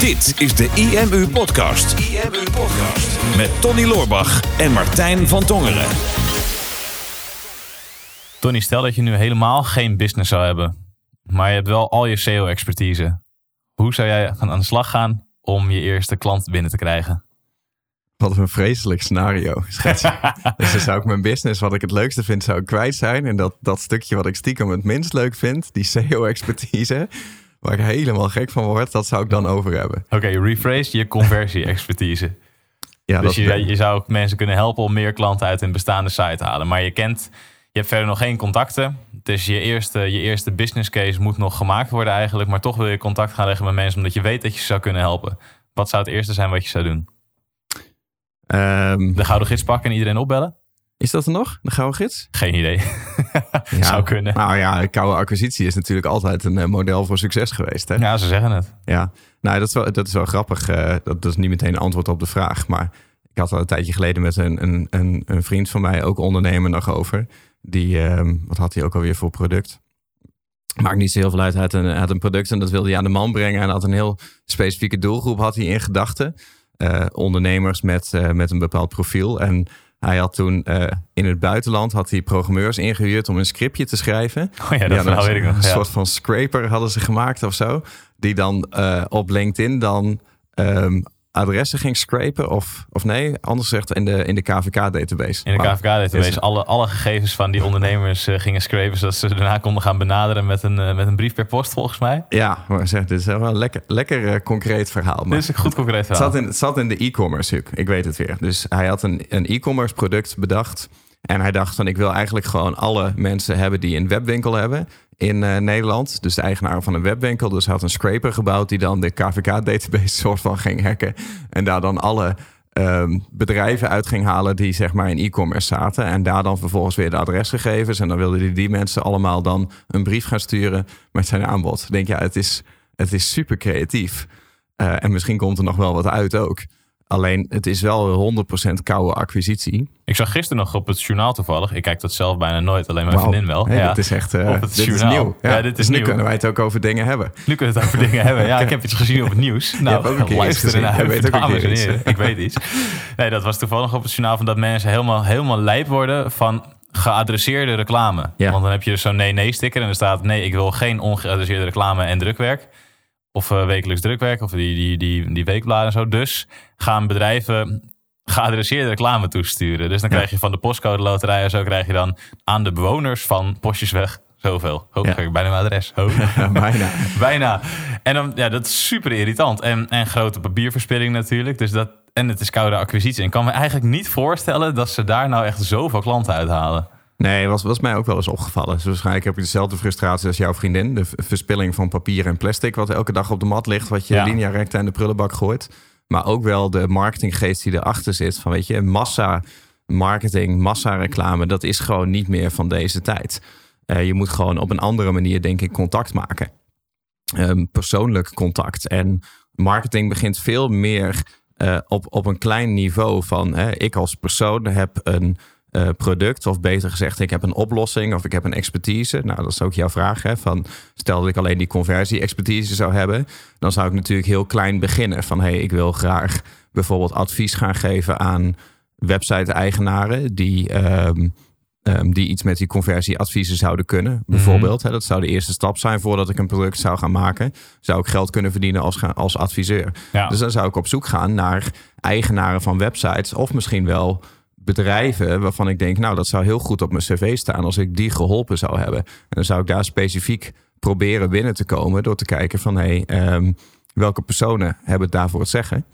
Dit is de IMU Podcast. IMU Podcast. Met Tony Loorbach en Martijn van Tongeren. Tony, stel dat je nu helemaal geen business zou hebben, maar je hebt wel al je SEO-expertise. Hoe zou jij aan de slag gaan om je eerste klant binnen te krijgen? Wat een vreselijk scenario. Dus dan zou ik mijn business, wat ik het leukste vind, zou ik kwijt zijn. En dat, dat stukje wat ik stiekem het minst leuk vind, die SEO-expertise, waar ik helemaal gek van word, dat zou ik dan over hebben. Oké, rephrase je conversie-expertise. ja, dus je, je zou ook mensen kunnen helpen om meer klanten uit een bestaande site te halen. Maar je kent, je hebt verder nog geen contacten. Dus je eerste, je eerste business case moet nog gemaakt worden eigenlijk. Maar toch wil je contact gaan leggen met mensen omdat je weet dat je ze zou kunnen helpen. Wat zou het eerste zijn wat je zou doen? Um, de gouden gids pakken en iedereen opbellen? Is dat er nog, de gouden gids? Geen idee. ja, Zou kunnen. Nou ja, koude acquisitie is natuurlijk altijd een eh, model voor succes geweest. Hè? Ja, ze zeggen het. Ja, nou dat is wel, dat is wel grappig. Uh, dat, is niet meteen een antwoord op de vraag. Maar ik had al een tijdje geleden met een, een, een, een vriend van mij, ook ondernemer, nog over. Die, uh, wat had hij ook alweer voor product? Maakt niet zo heel veel uit. Hij had, een, had een product en dat wilde hij aan de man brengen. En had een heel specifieke doelgroep had hij in gedachten. Uh, ondernemers met, met een bepaald profiel. En hij had toen uh, in het buitenland had hij programmeurs ingehuurd om een scriptje te schrijven. Oh ja, dat ja, weet ik nog. Een soort van scraper hadden ze gemaakt of zo. Die dan op LinkedIn dan um, adressen ging scrapen of, of nee, anders gezegd in de, in de KVK-database. In de KVK-database. Alle, alle gegevens van die ondernemers uh, gingen scrapen, zodat ze daarna konden gaan benaderen met een, uh, met een brief per post, volgens mij. Ja, maar zeg, dit is wel een lekker, lekker uh, concreet verhaal. Maar dit is een goed concreet verhaal. Het zat in, het zat in de e-commerce, ik weet het weer. Dus hij had een, een e-commerce product bedacht. En hij dacht van, ik wil eigenlijk gewoon alle mensen hebben die een webwinkel hebben in uh, Nederland. Dus de eigenaar van een webwinkel. Dus had een scraper gebouwd die dan de KVK-database soort van ging hacken. En daar dan alle um, bedrijven uit ging halen die zeg maar in e-commerce zaten. En daar dan vervolgens weer de adresgegevens. En dan wilde hij die mensen allemaal dan een brief gaan sturen met zijn aanbod. Ik denk, ja, het is, het is super creatief. Uh, en misschien komt er nog wel wat uit ook. Alleen het is wel 100% koude acquisitie. Ik zag gisteren nog op het journaal toevallig. Ik kijk dat zelf bijna nooit, alleen mijn vriendin wel. ja. Dit is echt uh, dit is nieuw. Ja, dit is dus nu kunnen wij het ook over dingen hebben. Nu kunnen we het over dingen hebben. Ja, ik heb iets gezien op het nieuws. Nou, ook een luisteren naar weet ook dames en heren. Ik weet iets. Nee, dat was toevallig op het journaal van dat mensen helemaal, helemaal lijp worden van geadresseerde reclame. Want dan heb je dus zo'n nee-nee-sticker en er staat... nee, ik wil geen ongeadresseerde reclame en drukwerk. Of uh, wekelijks drukwerk, of die, die, die, die weekbladen en zo. Dus gaan bedrijven geadresseerde reclame toesturen. Dus dan krijg je van de postcode loterij en zo krijg je dan aan de bewoners van Postjesweg zoveel. Hoop ja. ik bijna mijn adres. bijna. bijna. En dan, ja, dat is super irritant. En, en grote papierverspilling natuurlijk. Dus dat, en het is koude acquisitie. En ik kan me eigenlijk niet voorstellen dat ze daar nou echt zoveel klanten uithalen. Nee, was, was mij ook wel eens opgevallen. Dus waarschijnlijk heb je dezelfde frustratie als jouw vriendin. De verspilling van papier en plastic, wat elke dag op de mat ligt, wat je ja. linea recta in de prullenbak gooit. Maar ook wel de marketinggeest die erachter zit. Van weet je, massa marketing, massa reclame, dat is gewoon niet meer van deze tijd. Uh, je moet gewoon op een andere manier, denk ik, contact maken. Um, persoonlijk contact. En marketing begint veel meer uh, op, op een klein niveau van hè, ik als persoon heb een uh, product. Of beter gezegd, ik heb een oplossing of ik heb een expertise. Nou, dat is ook jouw vraag. Hè, van, stel dat ik alleen die conversie-expertise zou hebben. Dan zou ik natuurlijk heel klein beginnen. Van hey, ik wil graag bijvoorbeeld advies gaan geven aan website-eigenaren die. Um, um, die iets met die conversieadviezen zouden kunnen. Mhm. Bijvoorbeeld, hè, dat zou de eerste stap zijn voordat ik een product zou gaan maken. Zou ik geld kunnen verdienen als, als adviseur. Ja. Dus dan zou ik op zoek gaan naar eigenaren van websites. Of misschien wel bedrijven waarvan ik denk, nou, dat zou heel goed op mijn cv staan als ik die geholpen zou hebben. En dan zou ik daar specifiek proberen binnen te komen door te kijken van, hé, hey, um, welke personen hebben het daarvoor het zeggen?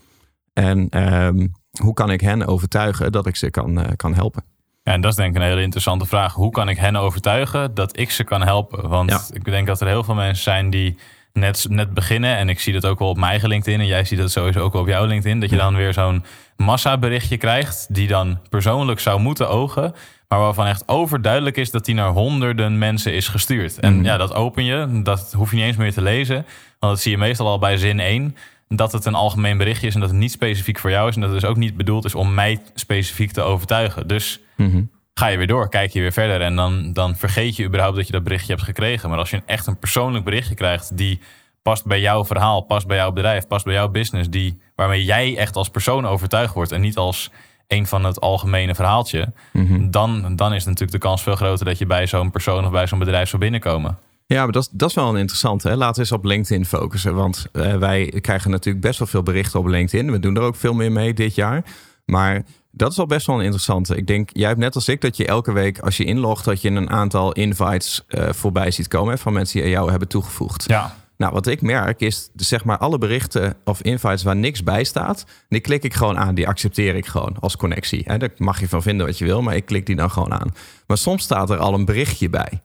En um, hoe kan ik hen overtuigen dat ik ze kan, uh, kan helpen? Ja, en dat is denk ik een hele interessante vraag. Hoe kan ik hen overtuigen dat ik ze kan helpen? Want ja. ik denk dat er heel veel mensen zijn die net, net beginnen. En ik zie dat ook wel op mijn LinkedIn. En jij ziet dat sowieso ook wel op jouw LinkedIn. Dat je dan weer zo'n massaberichtje krijgt. Die dan persoonlijk zou moeten ogen. Maar waarvan echt overduidelijk is dat die naar honderden mensen is gestuurd. En mhm. ja, dat open je. Dat hoef je niet eens meer te lezen. Want dat zie je meestal al bij zin 1. Dat het een algemeen berichtje is en dat het niet specifiek voor jou is. En dat het dus ook niet bedoeld is om mij specifiek te overtuigen. Dus mhm ga je weer door, kijk je weer verder. En dan, dan vergeet je überhaupt dat je dat berichtje hebt gekregen. Maar als je echt een persoonlijk berichtje krijgt die past bij jouw verhaal, past bij jouw bedrijf, past bij jouw business, die, waarmee jij echt als persoon overtuigd wordt en niet als een van het algemene verhaaltje, Mhm. dan, dan is natuurlijk de kans veel groter dat je bij zo'n persoon of bij zo'n bedrijf zou binnenkomen. Ja, maar dat, is- dat is wel een interessante. Hè? Laten we eens op LinkedIn focussen. Want eh, wij krijgen natuurlijk best wel veel berichten op LinkedIn. We doen er ook veel meer mee dit jaar. Maar dat is al best wel een interessante. Ik denk, jij hebt net als ik dat je elke week als je inlogt... dat je een aantal invites eh, voorbij ziet komen... hè, van mensen die jou hebben toegevoegd. Ja. Nou, wat ik merk is, dus zeg maar alle berichten of invites waar niks bij staat, die klik ik gewoon aan. Die accepteer ik gewoon als connectie. Hè, daar mag je van vinden wat je wil, maar ik klik die dan gewoon aan. Maar soms staat er al een berichtje bij.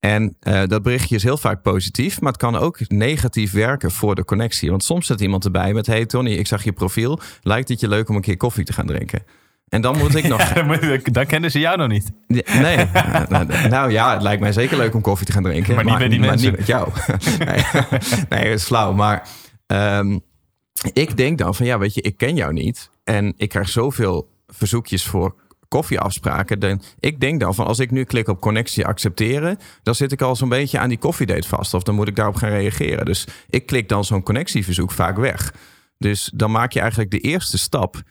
En eh, dat berichtje is heel vaak positief, maar het kan ook negatief werken voor de connectie. Want soms zit iemand erbij met: Hey Tony, ik zag je profiel. Lijkt het je leuk om een keer koffie te gaan drinken? En dan moet ik nog. dan, kennen ze jou nog niet. Ja, Nee, nou, ja, het lijkt mij zeker leuk om koffie te gaan drinken. Maar niet met die mensen. niet met jou. nee, nee, dat is flauw. Maar ehm, ik denk dan van ja, weet je, ik ken jou niet. En ik krijg zoveel verzoekjes voor koffieafspraken. Dan, ik denk dan van als ik nu klik op connectie accepteren, dan zit ik al zo'n beetje aan die koffiedate vast. Of dan moet ik daarop gaan reageren. Dus ik klik dan zo'n connectieverzoek vaak weg. Dus dan maak je eigenlijk de eerste stap.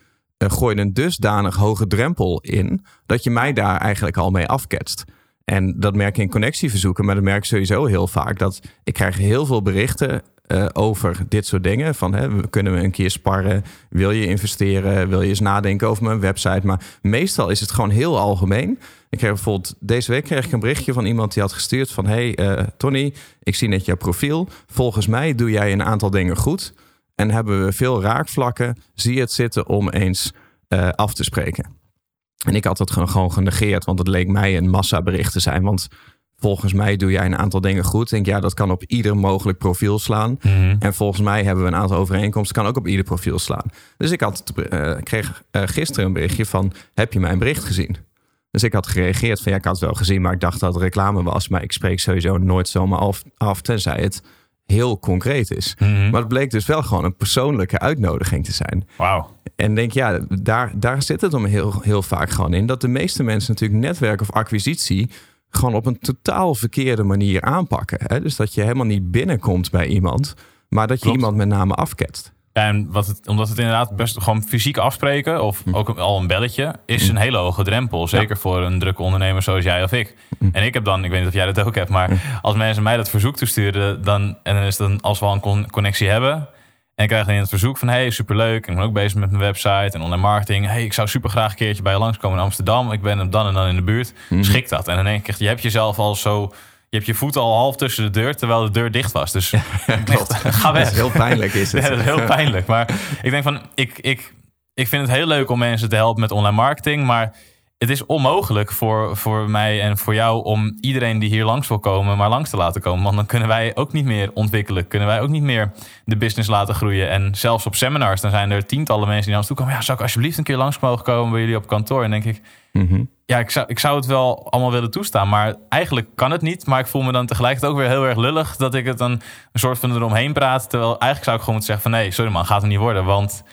Eh, gooi een dusdanig hoge drempel in dat je mij daar eigenlijk al mee afketst. En dat merk ik in connectieverzoeken, maar dat merk ik sowieso heel vaak. Dat ik krijg heel veel berichten eh, over dit soort dingen. Van hè, kunnen we een keer sparren? Wil je investeren? Wil je eens nadenken over mijn website? Maar meestal is het gewoon heel algemeen. Ik kreeg bijvoorbeeld deze week kreeg ik een berichtje van iemand die had gestuurd van hey eh, Tony, ik zie net jouw profiel. Volgens mij doe jij een aantal dingen goed. En hebben we veel raakvlakken. Zie je het zitten om eens eh, af te spreken. En ik had het gewoon, genegeerd, want het leek mij een massa bericht te zijn. Want volgens mij doe jij een aantal dingen goed. Ik denk, ja, dat kan op ieder mogelijk profiel slaan. En volgens mij hebben we een aantal overeenkomsten, kan ook op ieder profiel slaan. Dus ik had, eh, kreeg eh, gisteren een berichtje van, heb je mijn bericht gezien? Dus ik had gereageerd van, ja, ik had het wel gezien, maar ik dacht dat het reclame was. Maar ik spreek sowieso nooit zomaar af, af tenzij het heel concreet is. Maar het bleek dus wel gewoon een persoonlijke uitnodiging te zijn. Wauw. En denk, ja, daar, daar zit het om heel, heel vaak gewoon in. Dat de meeste mensen natuurlijk netwerk of acquisitie gewoon op een totaal verkeerde manier aanpakken. Hè? Dus dat je helemaal niet binnenkomt bij iemand, maar dat je Klopt. iemand met name afketst. En wat het, omdat het inderdaad best gewoon fysiek afspreken of Hm. ook al een belletje is een hele hoge drempel. Zeker voor een drukke ondernemer zoals jij of ik. Hm. En ik heb dan, ik weet niet of jij dat ook hebt, maar als mensen mij dat verzoek toesturen, dan, en dan is het dan als we al een con- connectie hebben. En ik krijg dan in het verzoek van hey, superleuk. Ik ben ook bezig met mijn website en online marketing. Hey, ik zou super graag een keertje bij je langskomen in Amsterdam. Ik ben dan en dan in de buurt. Hm. Schik dat. En dan denk ik, je hebt jezelf al zo. Je hebt je voet al half tussen de deur, terwijl de deur dicht was. Dus echt, ga weg. Heel pijnlijk is het. Ja, dat is heel pijnlijk. Maar ik denk van, ik, ik, ik vind het heel leuk om mensen te helpen met online marketing. Maar het is onmogelijk voor, voor mij en voor jou om iedereen die hier langs wil komen, maar langs te laten komen. Want dan kunnen wij ook niet meer ontwikkelen. Kunnen wij ook niet meer de business laten groeien. En zelfs op seminars, dan zijn er tientallen mensen die naar ons toe komen. Ja, zou ik alsjeblieft een keer langs mogen komen bij jullie op kantoor? En denk ik, Mhm. ja, ik zou, ik zou het wel allemaal willen toestaan. Maar eigenlijk kan het niet. Maar ik voel me dan tegelijkertijd ook weer heel erg lullig dat ik het dan een soort van eromheen praat. Terwijl eigenlijk zou ik gewoon moeten zeggen van nee, sorry man, gaat het niet worden. Want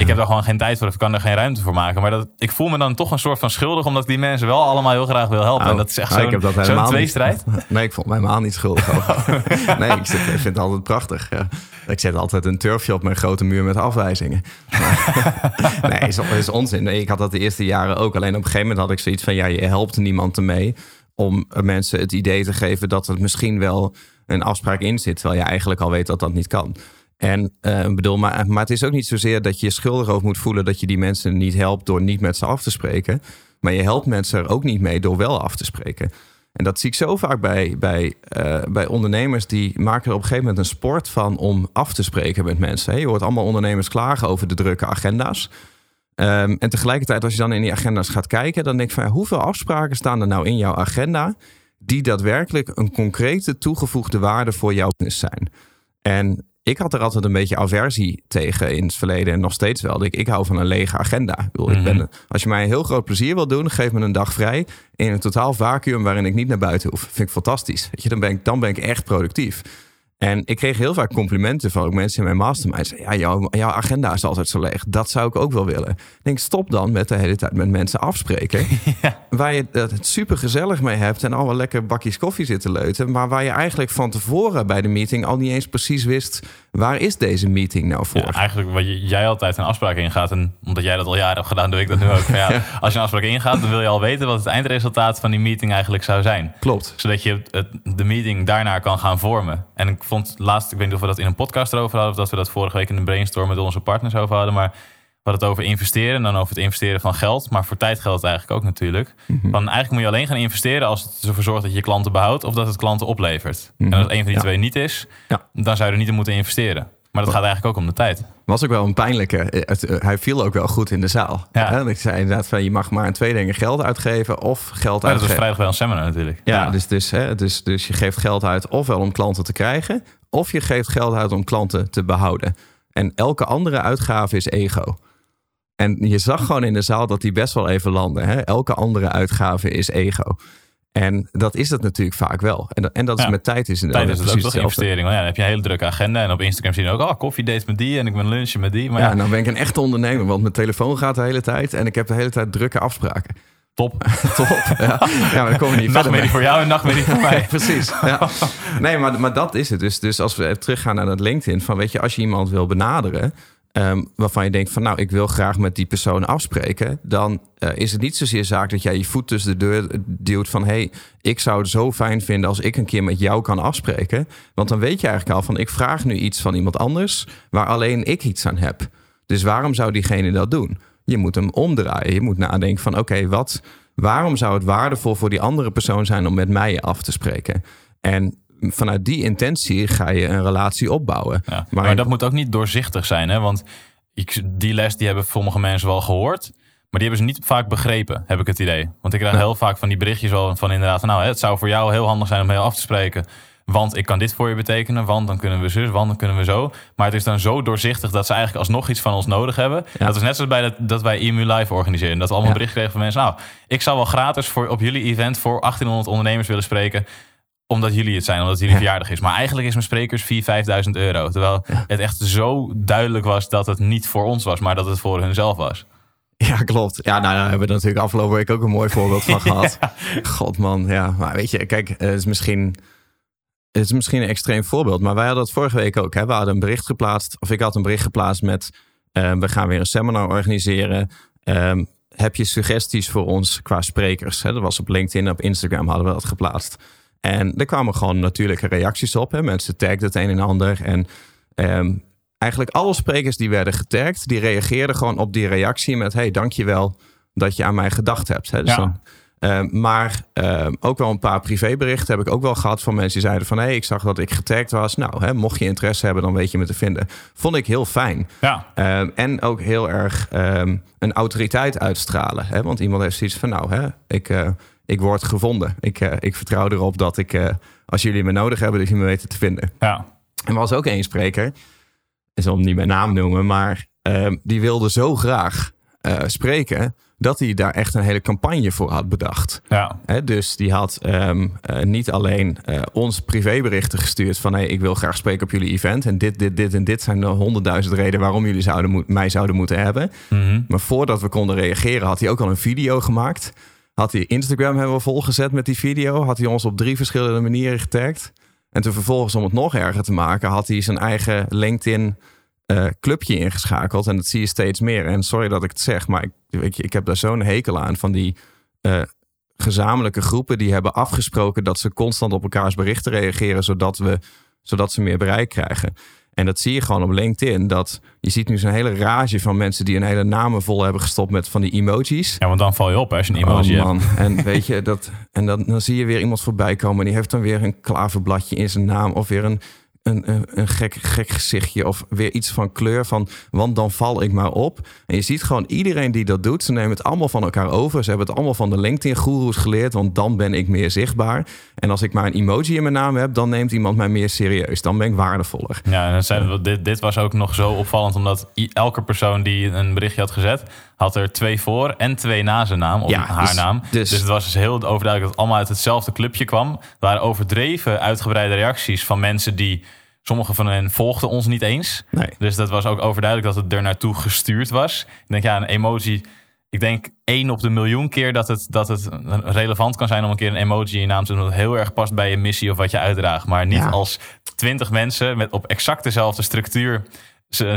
ik heb daar gewoon geen tijd voor of ik kan er geen ruimte voor maken. Maar dat, ik voel me dan toch een soort van schuldig omdat ik die mensen wel allemaal heel graag wil helpen. Oh, en dat is echt nou, ik zo'n heb dat zo'n helemaal niet. tweestrijd. Nee, ik voel me helemaal niet schuldig over. Nee, ik, zit, ik vind het altijd prachtig. Ja. Ik zet altijd een turfje op mijn grote muur met afwijzingen. Maar- nee, is, is onzin. Nee, ik had dat de eerste jaren ook. Alleen op een gegeven moment had ik zoiets van... ja, je helpt niemand ermee om mensen het idee te geven... dat er misschien wel een afspraak in zit... terwijl je eigenlijk al weet dat dat niet kan. En ik bedoel, maar, maar het is ook niet zozeer dat je je schuldig over moet voelen... dat je die mensen niet helpt door niet met ze af te spreken... maar je helpt mensen er ook niet mee door wel af te spreken... En dat zie ik zo vaak bij, bij, eh, bij ondernemers die maken er op een gegeven moment een sport van om af te spreken met mensen. Hè, Je hoort allemaal ondernemers klagen over de drukke agenda's. Ehm, en tegelijkertijd, als je dan in die agenda's gaat kijken, dan denk ik van hoeveel afspraken staan er nou in jouw agenda die daadwerkelijk een concrete toegevoegde waarde voor jouw business zijn. En ik had er altijd een beetje aversie tegen in het verleden en nog steeds wel. Ik, ik hou van een lege agenda. Ik bedoel, ik ben, als je mij een heel groot plezier wil doen, geef me een dag vrij in een totaal vacuüm waarin ik niet naar buiten hoef. Vind ik fantastisch. Weet je, dan, ben ik, dan ben ik echt productief. En ik kreeg heel vaak complimenten van ook mensen in mijn mastermind. Zeiden, ja, jouw, jouw agenda is altijd zo leeg. Dat zou ik ook wel willen. Ik denk, stop dan met de hele tijd met mensen afspreken. Waar je het super gezellig mee hebt en al wel lekker bakjes koffie zitten leuten. Maar waar je eigenlijk van tevoren bij de meeting al niet eens precies wist... waar is deze meeting nou voor? Ja, eigenlijk wat jij altijd een afspraak ingaat. En omdat jij dat al jaren hebt gedaan, doe ik dat nu ook. ja, als je een afspraak ingaat, dan wil je al weten wat het eindresultaat van die meeting eigenlijk zou zijn. Klopt. Zodat je het, de meeting daarna kan gaan vormen. En ik vond laatst, ik weet niet of we dat in een podcast erover hadden, of dat we dat vorige week in de brainstorm met onze partners over hadden, maar we hadden het over investeren en dan over het investeren van geld, maar voor tijd geldt het eigenlijk ook natuurlijk. Mm eigenlijk moet je alleen gaan investeren als het ervoor zorgt dat je klanten behoudt of dat het klanten oplevert. En als een van die twee niet is, ja. dan zou je er niet in moeten investeren. Maar dat gaat eigenlijk ook om de tijd. Was ook wel een pijnlijke. Eh, hij viel ook wel goed in de zaal. Ja. Ik zei inderdaad van je mag maar aan twee dingen geld uitgeven of geld ja, uitgeven. Dat is vrijdag wel een seminar natuurlijk. Ja, Dus, dus, hè, dus, dus je geeft geld uit ofwel om klanten te krijgen of je geeft geld uit om klanten te behouden. En elke andere uitgave is ego. En je zag gewoon in de zaal dat die best wel even landen. Hè? Elke andere uitgave is ego. En dat is het natuurlijk vaak wel. En, en dat is met tijd is Tijd is het ook toch investering. Ja, dan heb je een hele drukke agenda. En op Instagram zie je ook, oh, koffie date met die en ik ben lunchen met die. Maar ja, ja, nou ben ik een echte ondernemer. Want mijn telefoon gaat de hele tijd. En ik heb de hele tijd drukke afspraken. Top. Top. Ja, ja maar dan komen we niet Nachtmerrie voor jou en nachtmerrie voor mij. Precies. Ja. Nee, maar, maar dat is het. Dus, dus als we teruggaan naar dat LinkedIn. Van weet je, als je iemand wil benaderen. Um, waarvan je denkt van nou, ik wil graag met die persoon afspreken. Dan uh, is het niet zozeer zaak dat jij je voet tussen de deur duwt van hey, ik zou het zo fijn vinden als ik een keer met jou kan afspreken. Want dan weet je eigenlijk al van ik vraag nu iets van iemand anders waar alleen ik iets aan heb. Dus waarom zou diegene dat doen? Je moet hem omdraaien. Je moet nadenken van oké, wat, waarom zou het waardevol voor die andere persoon zijn om met mij af te spreken? En vanuit die intentie ga je een relatie opbouwen. maar, maar, dat moet ook niet doorzichtig zijn, hè? Want die les die hebben sommige mensen wel gehoord. Maar die hebben ze niet vaak begrepen, heb ik het idee. Want ik krijg heel vaak van die berichtjes wel van inderdaad... Van, nou, het zou voor jou heel handig zijn om heel af te spreken... Want ik kan dit voor je betekenen, want dan kunnen we zus, want dan kunnen we zo. Maar het is dan zo doorzichtig dat ze eigenlijk alsnog iets van ons nodig hebben. Dat is net zoals bij dat, dat wij EMU Live organiseren. Dat we allemaal ja. bericht kregen van mensen. Nou, ik zou wel gratis voor, op jullie event voor 1800 ondernemers willen spreken omdat jullie het zijn, omdat jullie verjaardag is. Maar eigenlijk is mijn sprekers 4.000, 5.000 euro. Terwijl het echt zo duidelijk was dat het niet voor ons was, maar dat het voor hunzelf was. Ja, klopt. Ja, nou, daar hebben we natuurlijk afgelopen week ook een mooi voorbeeld van gehad. God man, ja. Maar weet je, kijk, het is misschien... Het is misschien een extreem voorbeeld, maar wij hadden het vorige week ook. Hè? We hadden een bericht geplaatst, of ik had een bericht geplaatst met... Uh, we gaan weer een seminar organiseren. Um, heb je suggesties voor ons qua sprekers? Hè? Dat was op LinkedIn, op Instagram hadden we dat geplaatst. En er kwamen gewoon natuurlijke reacties op. Hè. Mensen tagden het een en ander. En um, eigenlijk alle sprekers die werden getagd, die reageerden gewoon op die reactie met: hey, dankjewel dat je aan mij gedacht hebt. Hè. Dus ja. dan, um, maar um, ook wel een paar privéberichten heb ik ook wel gehad van mensen die zeiden van... hé, hey, ik zag dat ik getagd was. Nou, hè, mocht je interesse hebben, dan weet je me te vinden. Vond ik heel fijn. Ja. en ook heel erg een autoriteit uitstralen. Hè? Want iemand heeft zoiets van, nou, hè, ik... Uh, ik word gevonden. Ik, uh, ik vertrouw erop dat ik, uh, als jullie me nodig hebben, dat jullie me weten te vinden. Ja. En er was ook één spreker, ik zal hem niet mijn naam noemen, maar uh, die wilde zo graag spreken dat hij daar echt een hele campagne voor had bedacht. Ja. He, dus die had um, niet alleen ons privéberichten gestuurd van hey, ik wil graag spreken op jullie event en dit, dit, dit en dit zijn de honderdduizend redenen waarom jullie zouden mij zouden moeten hebben. Mm -hmm. Maar voordat we konden reageren had hij ook al een video gemaakt had hij Instagram hebben we volgezet met die video. Had hij ons op drie verschillende manieren getagd. En toen vervolgens, om het nog erger te maken, had hij zijn eigen LinkedIn uh, clubje ingeschakeld. En dat zie je steeds meer. En sorry dat ik het zeg, maar ik, weet je, ik heb daar zo'n hekel aan van die uh, gezamenlijke groepen die hebben afgesproken dat ze constant op elkaars berichten reageren, zodat, we, zodat ze meer bereik krijgen. En dat zie je gewoon op LinkedIn. Dat je ziet nu zo'n hele rage van mensen die een hele namen vol hebben gestopt met van die emojis. Ja, want dan val je op als je een emoji oh, man. En weet je dat. En dan, dan zie je weer iemand voorbij komen. En die heeft dan weer een klaverbladje in zijn naam. Of weer een een, een, een, gek, gek gezichtje of weer iets van kleur van, want dan val ik maar op. En je ziet gewoon iedereen die dat doet, ze nemen het allemaal van elkaar over. Ze hebben het allemaal van de LinkedIn-goeroes geleerd, want dan ben ik meer zichtbaar. En als ik maar een emoji in mijn naam heb, dan neemt iemand mij meer serieus. Dan ben ik waardevoller. Ja, en zijn, dit, dit was ook nog zo opvallend, omdat elke persoon die een berichtje had gezet, had er twee voor en twee na zijn naam, of ja, haar dus, naam. Dus, dus, het was dus heel overduidelijk dat het allemaal uit hetzelfde clubje kwam. Er waren overdreven uitgebreide reacties van mensen die Sommige van hen volgden ons niet eens. Nee. Dus dat was ook overduidelijk dat het er naartoe gestuurd was. Ik denk, ja, een emoji. Ik denk één op de miljoen keer dat het, dat het relevant kan zijn om een keer een emoji in je naam te doen. Dat heel erg past bij je missie of wat je uitdraagt. Maar niet als twintig mensen met op exact dezelfde structuur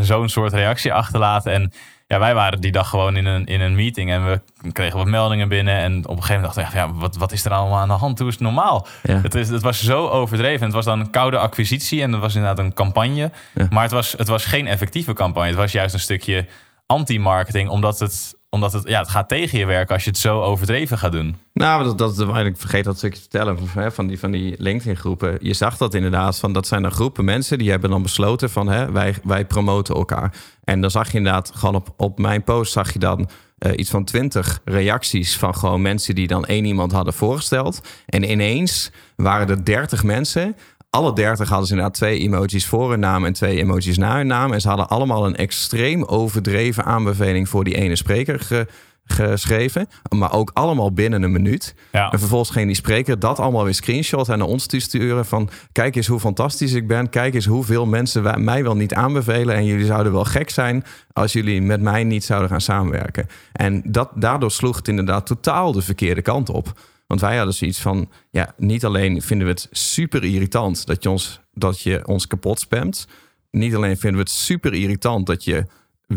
zo'n soort reactie achterlaten. En ja, wij waren die dag gewoon in een, in een meeting en we kregen wat meldingen binnen. En op een gegeven moment dachten we, ja, wat, wat is er allemaal aan de hand? Hoe is het normaal? Het, is, het was zo overdreven. Het was dan een koude acquisitie en dat was inderdaad een campagne. Maar het was, het was geen effectieve campagne. Het was juist een stukje anti-marketing, omdat het omdat het, ja, het gaat tegen je werken als je het zo overdreven gaat doen. Nou, dat, dat, ik vergeet dat stukje te vertellen van die, van die LinkedIn-groepen. Je zag dat inderdaad, van, dat zijn dan groepen mensen die hebben dan besloten van hè, wij, wij promoten elkaar. En dan zag je inderdaad gewoon op, op mijn post zag je dan uh, iets van twintig reacties van gewoon mensen die dan één iemand hadden voorgesteld. En ineens waren er dertig mensen alle dertig hadden ze inderdaad twee emojis voor hun naam en twee emojis na hun naam. En ze hadden allemaal een extreem overdreven aanbeveling voor die ene spreker geschreven. Maar ook allemaal binnen een minuut. En vervolgens ging die spreker dat allemaal weer screenshot en naar ons sturen. Van kijk eens hoe fantastisch ik ben. Kijk eens hoeveel mensen mij wel niet aanbevelen. En jullie zouden wel gek zijn als jullie met mij niet zouden gaan samenwerken. En dat, daardoor sloeg het inderdaad totaal de verkeerde kant op. Want wij hadden zoiets van, ja, niet alleen vinden we het super irritant dat je ons, dat je ons kapot spamt. Niet alleen vinden we het super irritant dat je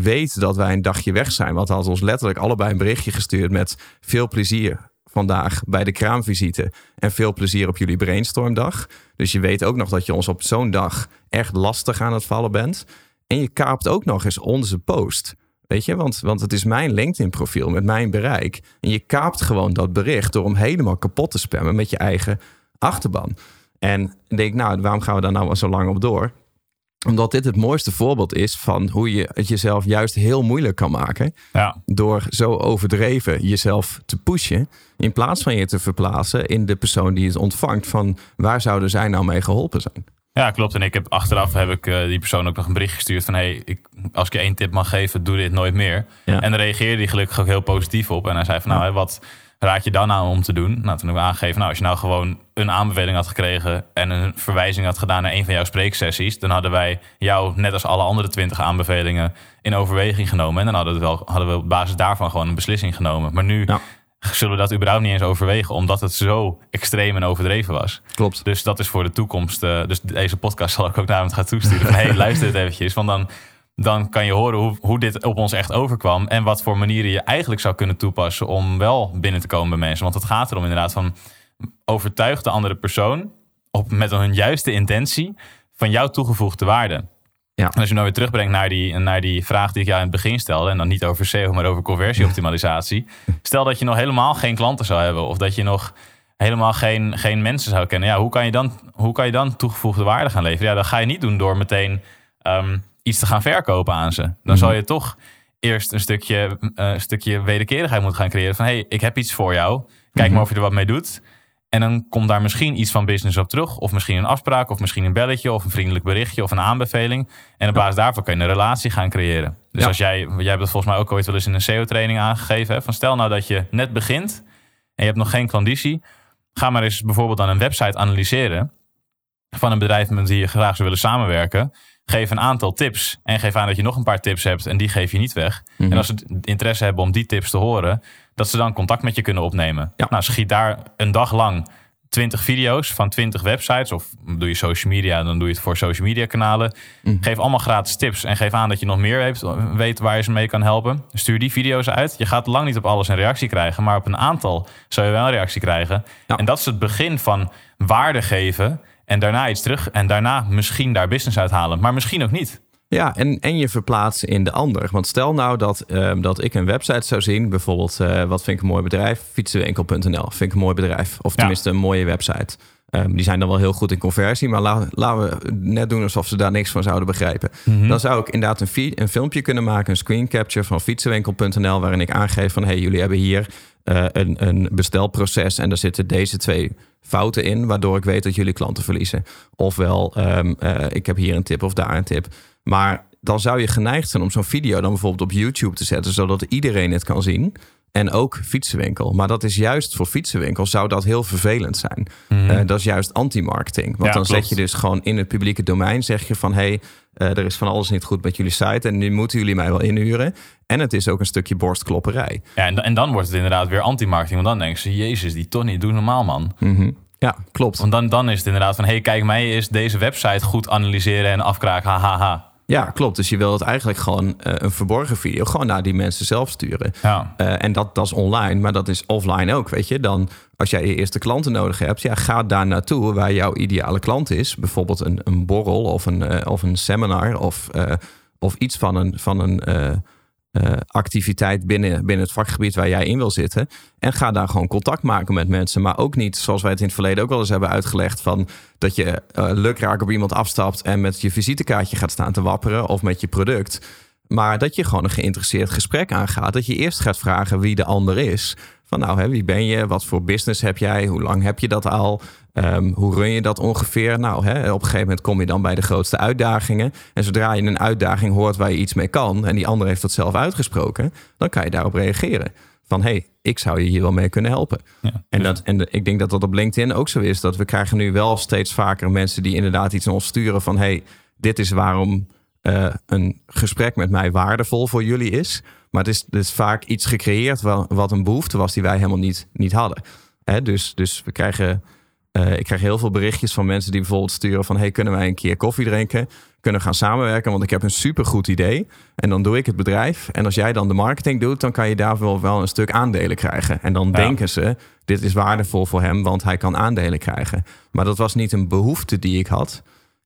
weet dat wij een dagje weg zijn. Want hij had ons letterlijk allebei een berichtje gestuurd met veel plezier vandaag bij de kraamvisite. En veel plezier op jullie brainstormdag. Dus je weet ook nog dat je ons op zo'n dag echt lastig aan het vallen bent. En je kaapt ook nog eens onze post. Weet je, want, want het is mijn LinkedIn-profiel met mijn bereik. En je kaapt gewoon dat bericht door hem helemaal kapot te spammen met je eigen achterban. En denk, nou, waarom gaan we daar nou zo lang op door? Omdat dit het mooiste voorbeeld is van hoe je het jezelf juist heel moeilijk kan maken. Ja. Door zo overdreven jezelf te pushen. In plaats van je te verplaatsen in de persoon die het ontvangt. Van waar zouden zij nou mee geholpen zijn? Ja, klopt. En ik heb achteraf heb ik uh, die persoon ook nog een bericht gestuurd van hey, ik, als ik je één tip mag geven, doe dit nooit meer. En daar reageerde hij gelukkig ook heel positief op. En hij zei van nou, wat raad je dan aan om te doen? Nou, toen heb ik aangegeven, nou, als je nou gewoon een aanbeveling had gekregen en een verwijzing had gedaan naar een van jouw spreeksessies, dan hadden wij jou, net als alle andere twintig aanbevelingen, in overweging genomen. En dan hadden we, wel, hadden we op basis daarvan gewoon een beslissing genomen. Maar nu zullen we dat überhaupt niet eens overwegen, omdat het zo extreem en overdreven was. Klopt. Dus dat is voor de toekomst. Uh, dus deze podcast zal ik ook naar hem gaan toesturen. Van, hey, luister het eventjes. Want dan, dan kan je horen hoe, hoe dit op ons echt overkwam. En wat voor manieren je eigenlijk zou kunnen toepassen om wel binnen te komen bij mensen. Want het gaat erom inderdaad van overtuig de andere persoon op, met hun juiste intentie van jouw toegevoegde waarde. Ja. En als je nou weer terugbrengt naar die, naar die vraag die ik jou in het begin stelde, en dan niet over SEO, maar over conversieoptimalisatie. Stel dat je nog helemaal geen klanten zou hebben, of dat je nog helemaal geen, geen mensen zou kennen. Ja, hoe kan je dan, hoe kan je dan toegevoegde waarde gaan leveren? Ja, dat ga je niet doen door meteen um, iets te gaan verkopen aan ze. Dan mm zal je toch eerst een stukje, uh, stukje wederkerigheid moeten gaan creëren. Van hey, ik heb iets voor jou. Kijk mhm. maar of je er wat mee doet. En dan komt daar misschien iets van business op terug. Of misschien een afspraak, of misschien een belletje, of een vriendelijk berichtje, of een aanbeveling. En op basis daarvan kun je een relatie gaan creëren. Dus als jij, jij hebt het volgens mij ook ooit wel eens in een SEO-training aangegeven. Hè, van stel nou dat je net begint en je hebt nog geen klanditie. Ga maar eens bijvoorbeeld dan een website analyseren van een bedrijf met wie je graag zou willen samenwerken. Geef een aantal tips en geef aan dat je nog een paar tips hebt en die geef je niet weg. En mhm. als ze interesse hebben om die tips te horen, dat ze dan contact met je kunnen opnemen. Ja. Nou, schiet daar een dag lang 20 video's van 20 websites. Of doe je social media, dan doe je het voor social media kanalen. Mhm. Geef allemaal gratis tips en geef aan dat je nog meer weet waar je ze mee kan helpen. Stuur die video's uit. Je gaat lang niet op alles een reactie krijgen, maar op een aantal zou je wel een reactie krijgen. En dat is het begin van waarde geven en daarna iets terug. En daarna misschien daar business uithalen, maar misschien ook niet. Ja, en, en je verplaatsen in de ander. Want stel nou dat, ehm, dat ik een website zou zien, bijvoorbeeld, uh, wat vind ik een mooi bedrijf? Fietsenwinkel.nl vind ik een mooi bedrijf. Of tenminste een mooie website. Um, die zijn dan wel heel goed in conversie, maar laten we net doen alsof ze daar niks van zouden begrijpen. Mhm. Dan zou ik inderdaad een, een filmpje kunnen maken, een screen capture van fietsenwinkel.nl, waarin ik aangeef van hey, jullie hebben hier uh, een, een bestelproces en daar zitten deze twee fouten in, waardoor ik weet dat jullie klanten verliezen. Ofwel, um, uh, ik heb hier een tip of daar een tip. Maar dan zou je geneigd zijn om zo'n video dan bijvoorbeeld op YouTube te zetten, zodat iedereen het kan zien. en ook fietsenwinkel. Maar dat is juist voor fietsenwinkel zou dat heel vervelend zijn. Mm dat is juist anti-marketing. Want dan zet je dus gewoon in het publieke domein, zeg je van hé, hey, uh, er is van alles niet goed met jullie site en nu moeten jullie mij wel inhuren. En het is ook een stukje borstklopperij. Ja, en, en dan wordt het inderdaad weer anti-marketing. Want dan denken ze, jezus, die Tony, doe normaal man. Mm Ja, klopt. Want dan, dan is het inderdaad van, hé, hey, kijk, mij is deze website goed analyseren en afkraken, hahaha. Ja, klopt. Dus je wil het eigenlijk gewoon uh, een verborgen video gewoon naar die mensen zelf sturen. Ja. Uh, en dat, dat is online, maar dat is offline ook, weet je. Dan als jij je eerste klanten nodig hebt, ja, ga daar naartoe waar jouw ideale klant is. Bijvoorbeeld een, een borrel of een, uh, of een seminar of, of iets van een, van een uh, activiteit binnen, binnen het vakgebied waar jij in wil zitten. En ga daar gewoon contact maken met mensen. Maar ook niet, zoals wij het in het verleden ook wel eens hebben uitgelegd, van dat je uh, lukraak op iemand afstapt en met je visitekaartje gaat staan te wapperen of met je product. Maar dat je gewoon een geïnteresseerd gesprek aangaat. Dat je eerst gaat vragen wie de ander is. Van nou, hè, wie ben je? Wat voor business heb jij? Hoe lang heb je dat al? Um, hoe run je dat ongeveer? Nou, hè, op een gegeven moment kom je dan bij de grootste uitdagingen. En zodra je een uitdaging hoort waar je iets mee kan... en die ander heeft dat zelf uitgesproken... dan kan je daarop reageren. Van, hé, hey, ik zou je hier wel mee kunnen helpen. Ja, en, dat, en ik denk dat dat op LinkedIn ook zo is. Dat we krijgen nu wel steeds vaker mensen die inderdaad iets naar ons sturen... van, hé, hey, dit is waarom uh, een gesprek met mij waardevol voor jullie is... Maar het is, het is vaak iets gecreëerd wat een behoefte was die wij helemaal niet, niet hadden. Hè, dus, dus we krijgen, uh, ik krijg heel veel berichtjes van mensen die bijvoorbeeld sturen van... hey, kunnen wij een keer koffie drinken? Kunnen gaan samenwerken? Want ik heb een supergoed idee. En dan doe ik het bedrijf. En als jij dan de marketing doet, dan kan je daar wel, wel een stuk aandelen krijgen. En dan denken ze, dit is waardevol voor hem, want hij kan aandelen krijgen. Maar dat was niet een behoefte die ik had...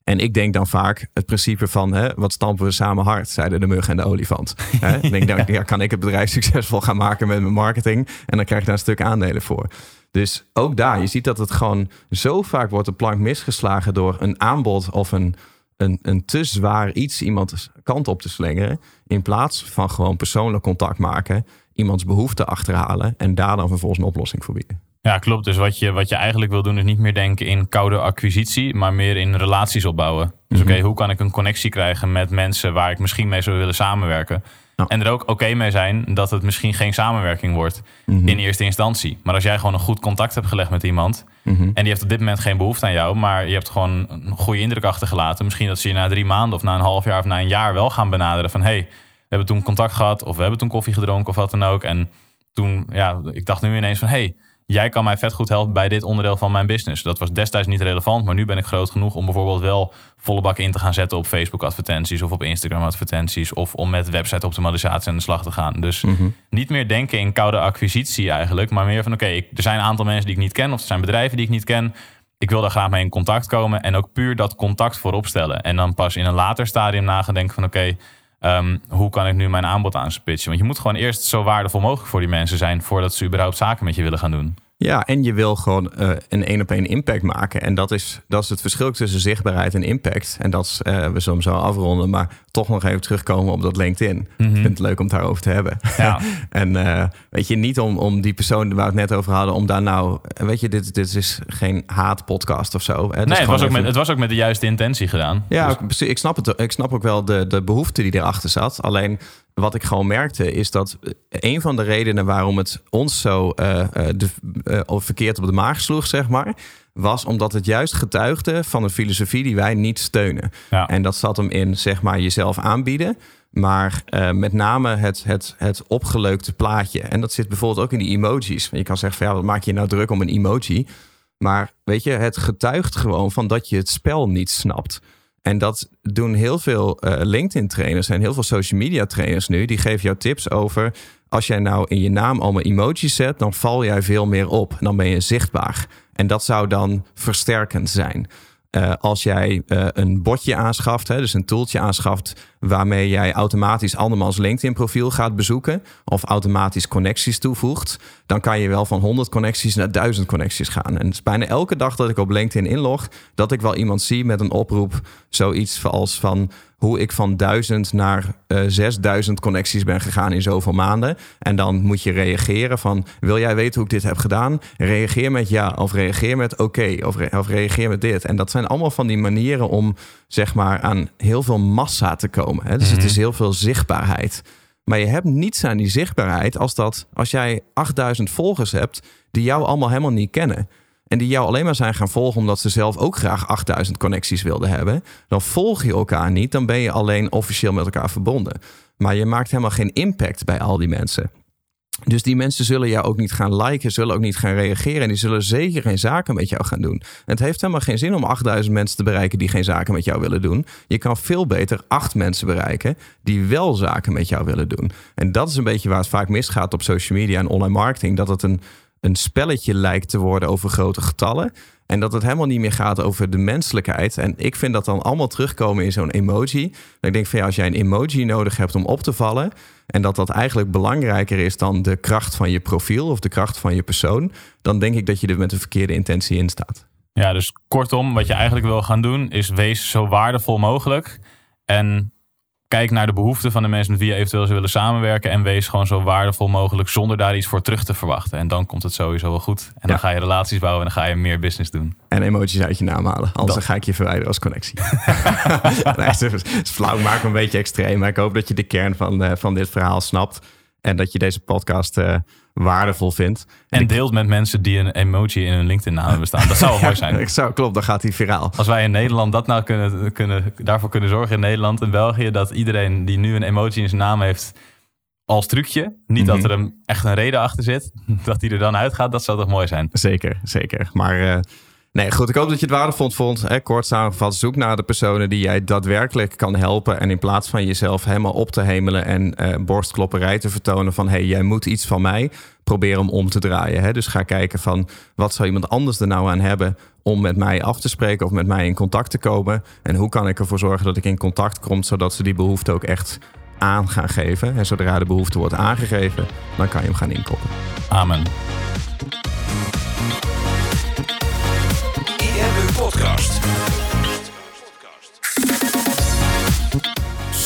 En ik denk dan vaak het principe van hè, wat stampen we samen hard, zeiden de mug en de olifant. Hè? Ik denk, dan ja, kan ik het bedrijf succesvol gaan maken met mijn marketing en dan krijg ik daar een stuk aandelen voor. Dus ook daar, je ziet dat het gewoon zo vaak wordt de plank misgeslagen door een aanbod of een, een, een te zwaar iets iemand kant op te slingeren. In plaats van gewoon persoonlijk contact maken, iemands behoefte achterhalen en daar dan vervolgens een oplossing voor bieden. Ja, klopt. Dus wat je, wat je eigenlijk wil doen is niet meer denken in koude acquisitie, maar meer in relaties opbouwen. Dus oké, mhm. hoe kan ik een connectie krijgen met mensen waar ik misschien mee zou willen samenwerken? En er ook oké mee zijn dat het misschien geen samenwerking wordt mhm. in eerste instantie. Maar als jij gewoon een goed contact hebt gelegd met iemand mhm. en die heeft op dit moment geen behoefte aan jou, maar je hebt gewoon een goede indruk achtergelaten. Misschien dat ze je na drie maanden of na een half jaar of na een jaar wel gaan benaderen van hey, we hebben toen contact gehad of we hebben toen koffie gedronken of wat dan ook. En toen, ja, ik dacht nu ineens van hey, jij kan mij vet goed helpen bij dit onderdeel van mijn business. Dat was destijds niet relevant, maar nu ben ik groot genoeg om bijvoorbeeld wel volle bak in te gaan zetten op Facebook advertenties of op Instagram advertenties of om met website optimalisatie aan de slag te gaan. Dus mhm. niet meer denken in koude acquisitie eigenlijk, maar meer van oké, er zijn een aantal mensen die ik niet ken of er zijn bedrijven die ik niet ken. Ik wil daar graag mee in contact komen en ook puur dat contact voorop stellen. En dan pas in een later stadium nagedenken van oké, ehm, hoe kan ik nu mijn aanbod aan ze pitchen? Want je moet gewoon eerst zo waardevol mogelijk voor die mensen zijn voordat ze überhaupt zaken met je willen gaan doen. Ja, en je wil gewoon uh, een één op één impact maken. En dat is, dat is het verschil tussen zichtbaarheid en impact. En dat is, uh, we zullen zo afronden, maar toch nog even terugkomen op dat LinkedIn. Ik mhm. vind het leuk om het daarover te hebben. Ja. en uh, weet je, niet om, om die persoon waar we het net over hadden, om daar nou, weet je, dit, dit is geen haatpodcast of zo. Hè? Nee, het was, ook met, het was ook met de juiste intentie gedaan. Ja, dus... ik, snap het. Ik snap ook wel de, de behoefte die erachter zat. Alleen wat ik gewoon merkte is dat een van de redenen waarom het ons zo uh, de, uh, verkeerd op de maag sloeg, zeg maar, was omdat het juist getuigde van een filosofie die wij niet steunen. Ja. En dat zat hem in, zeg maar, jezelf aanbieden. Maar uh, met name het, het, het opgeleukte plaatje. En dat zit bijvoorbeeld ook in die emojis. Je kan zeggen van ja, wat maak je nou druk om een emoji? Maar weet je, het getuigt gewoon van dat je het spel niet snapt. En dat doen heel veel uh, LinkedIn-trainers en heel veel social media-trainers nu. Die geven jou tips over. Als jij nou in je naam allemaal emojis zet, dan val jij veel meer op. Dan ben je zichtbaar. En dat zou dan versterkend zijn. Uh, als jij uh, een botje aanschaft, hè, dus een tooltje aanschaft waarmee jij automatisch andermans LinkedIn-profiel gaat bezoeken of automatisch connecties toevoegt, dan kan je wel van 100 connecties naar 1000 connecties gaan. En het is bijna elke dag dat ik op LinkedIn inlog, dat ik wel iemand zie met een oproep, zoiets als van hoe ik van 1000 naar uh, eh, 6000 connecties ben gegaan in zoveel maanden. En dan moet je reageren van, wil jij weten hoe ik dit heb gedaan? Reageer met ja, of reageer met oké, of, of reageer met dit. En dat zijn allemaal van die manieren om zeg maar aan heel veel massa te komen. Hè? Dus het mhm. is heel veel zichtbaarheid. Maar je hebt niets aan die zichtbaarheid als dat als jij 8000 volgers hebt die jou allemaal helemaal niet kennen. En die jou alleen maar zijn gaan volgen omdat ze zelf ook graag 8000 connecties wilden hebben. Dan volg je elkaar niet, dan ben je alleen officieel met elkaar verbonden. Maar je maakt helemaal geen impact bij al die mensen. Dus die mensen zullen jou ook niet gaan liken, zullen ook niet gaan reageren. En die zullen zeker geen zaken met jou gaan doen. Het heeft helemaal geen zin om 8000 mensen te bereiken die geen zaken met jou willen doen. Je kan veel beter acht mensen bereiken die wel zaken met jou willen doen. En dat is een beetje waar het vaak misgaat op social media en online marketing. Dat het een, een spelletje lijkt te worden over grote getallen. En dat het helemaal niet meer gaat over de menselijkheid. En ik vind dat dan allemaal terugkomen in zo'n emoji. ik denk van ja, als jij een emoji nodig hebt om op te vallen. En dat dat eigenlijk belangrijker is dan de kracht van je profiel of de kracht van je persoon. Dan denk ik dat je er met de verkeerde intentie in staat. Ja, dus kortom, wat je eigenlijk wil gaan doen is wees zo waardevol mogelijk. En kijk naar de behoeften van de mensen met wie je eventueel zou willen samenwerken. En wees gewoon zo waardevol mogelijk zonder daar iets voor terug te verwachten. En dan komt het sowieso wel goed. En dan ga je relaties bouwen en dan ga je meer business doen. En emoties uit je naam halen. Anders dan ga ik je verwijderen als connectie. nee, het is flauw, maak een beetje extreem. Maar ik hoop dat je de kern van, uh, van dit verhaal snapt. En dat je deze podcast uh, waardevol vindt. En, deelt met mensen die een emoji in hun LinkedIn-naam hebben staan. Dat zou wel mooi zijn. Ik zou, klopt, dan gaat hij viraal. Als wij in Nederland dat nou kunnen, kunnen, daarvoor kunnen zorgen in Nederland en België... dat iedereen die nu een emoji in zijn naam heeft als trucje... niet dat mhm. er een, echt een reden achter zit, dat die er dan uitgaat... dat zou toch mooi zijn? Zeker, zeker. Maar... Uh, Nee, goed. Ik hoop dat je het waardevol vond. Hè, kort samengevat, zoek naar de personen die jij daadwerkelijk kan helpen. En in plaats van jezelf helemaal op te hemelen en uh, borstklopperij te vertonen van... hé, hey, jij moet iets van mij, probeer hem om te draaien. Hè? Dus ga kijken van, wat zou iemand anders er nou aan hebben... om met mij af te spreken of met mij in contact te komen? En hoe kan ik ervoor zorgen dat ik in contact kom... zodat ze die behoefte ook echt aan gaan geven. En zodra de behoefte wordt aangegeven, dan kan je hem gaan inkoppen. Amen.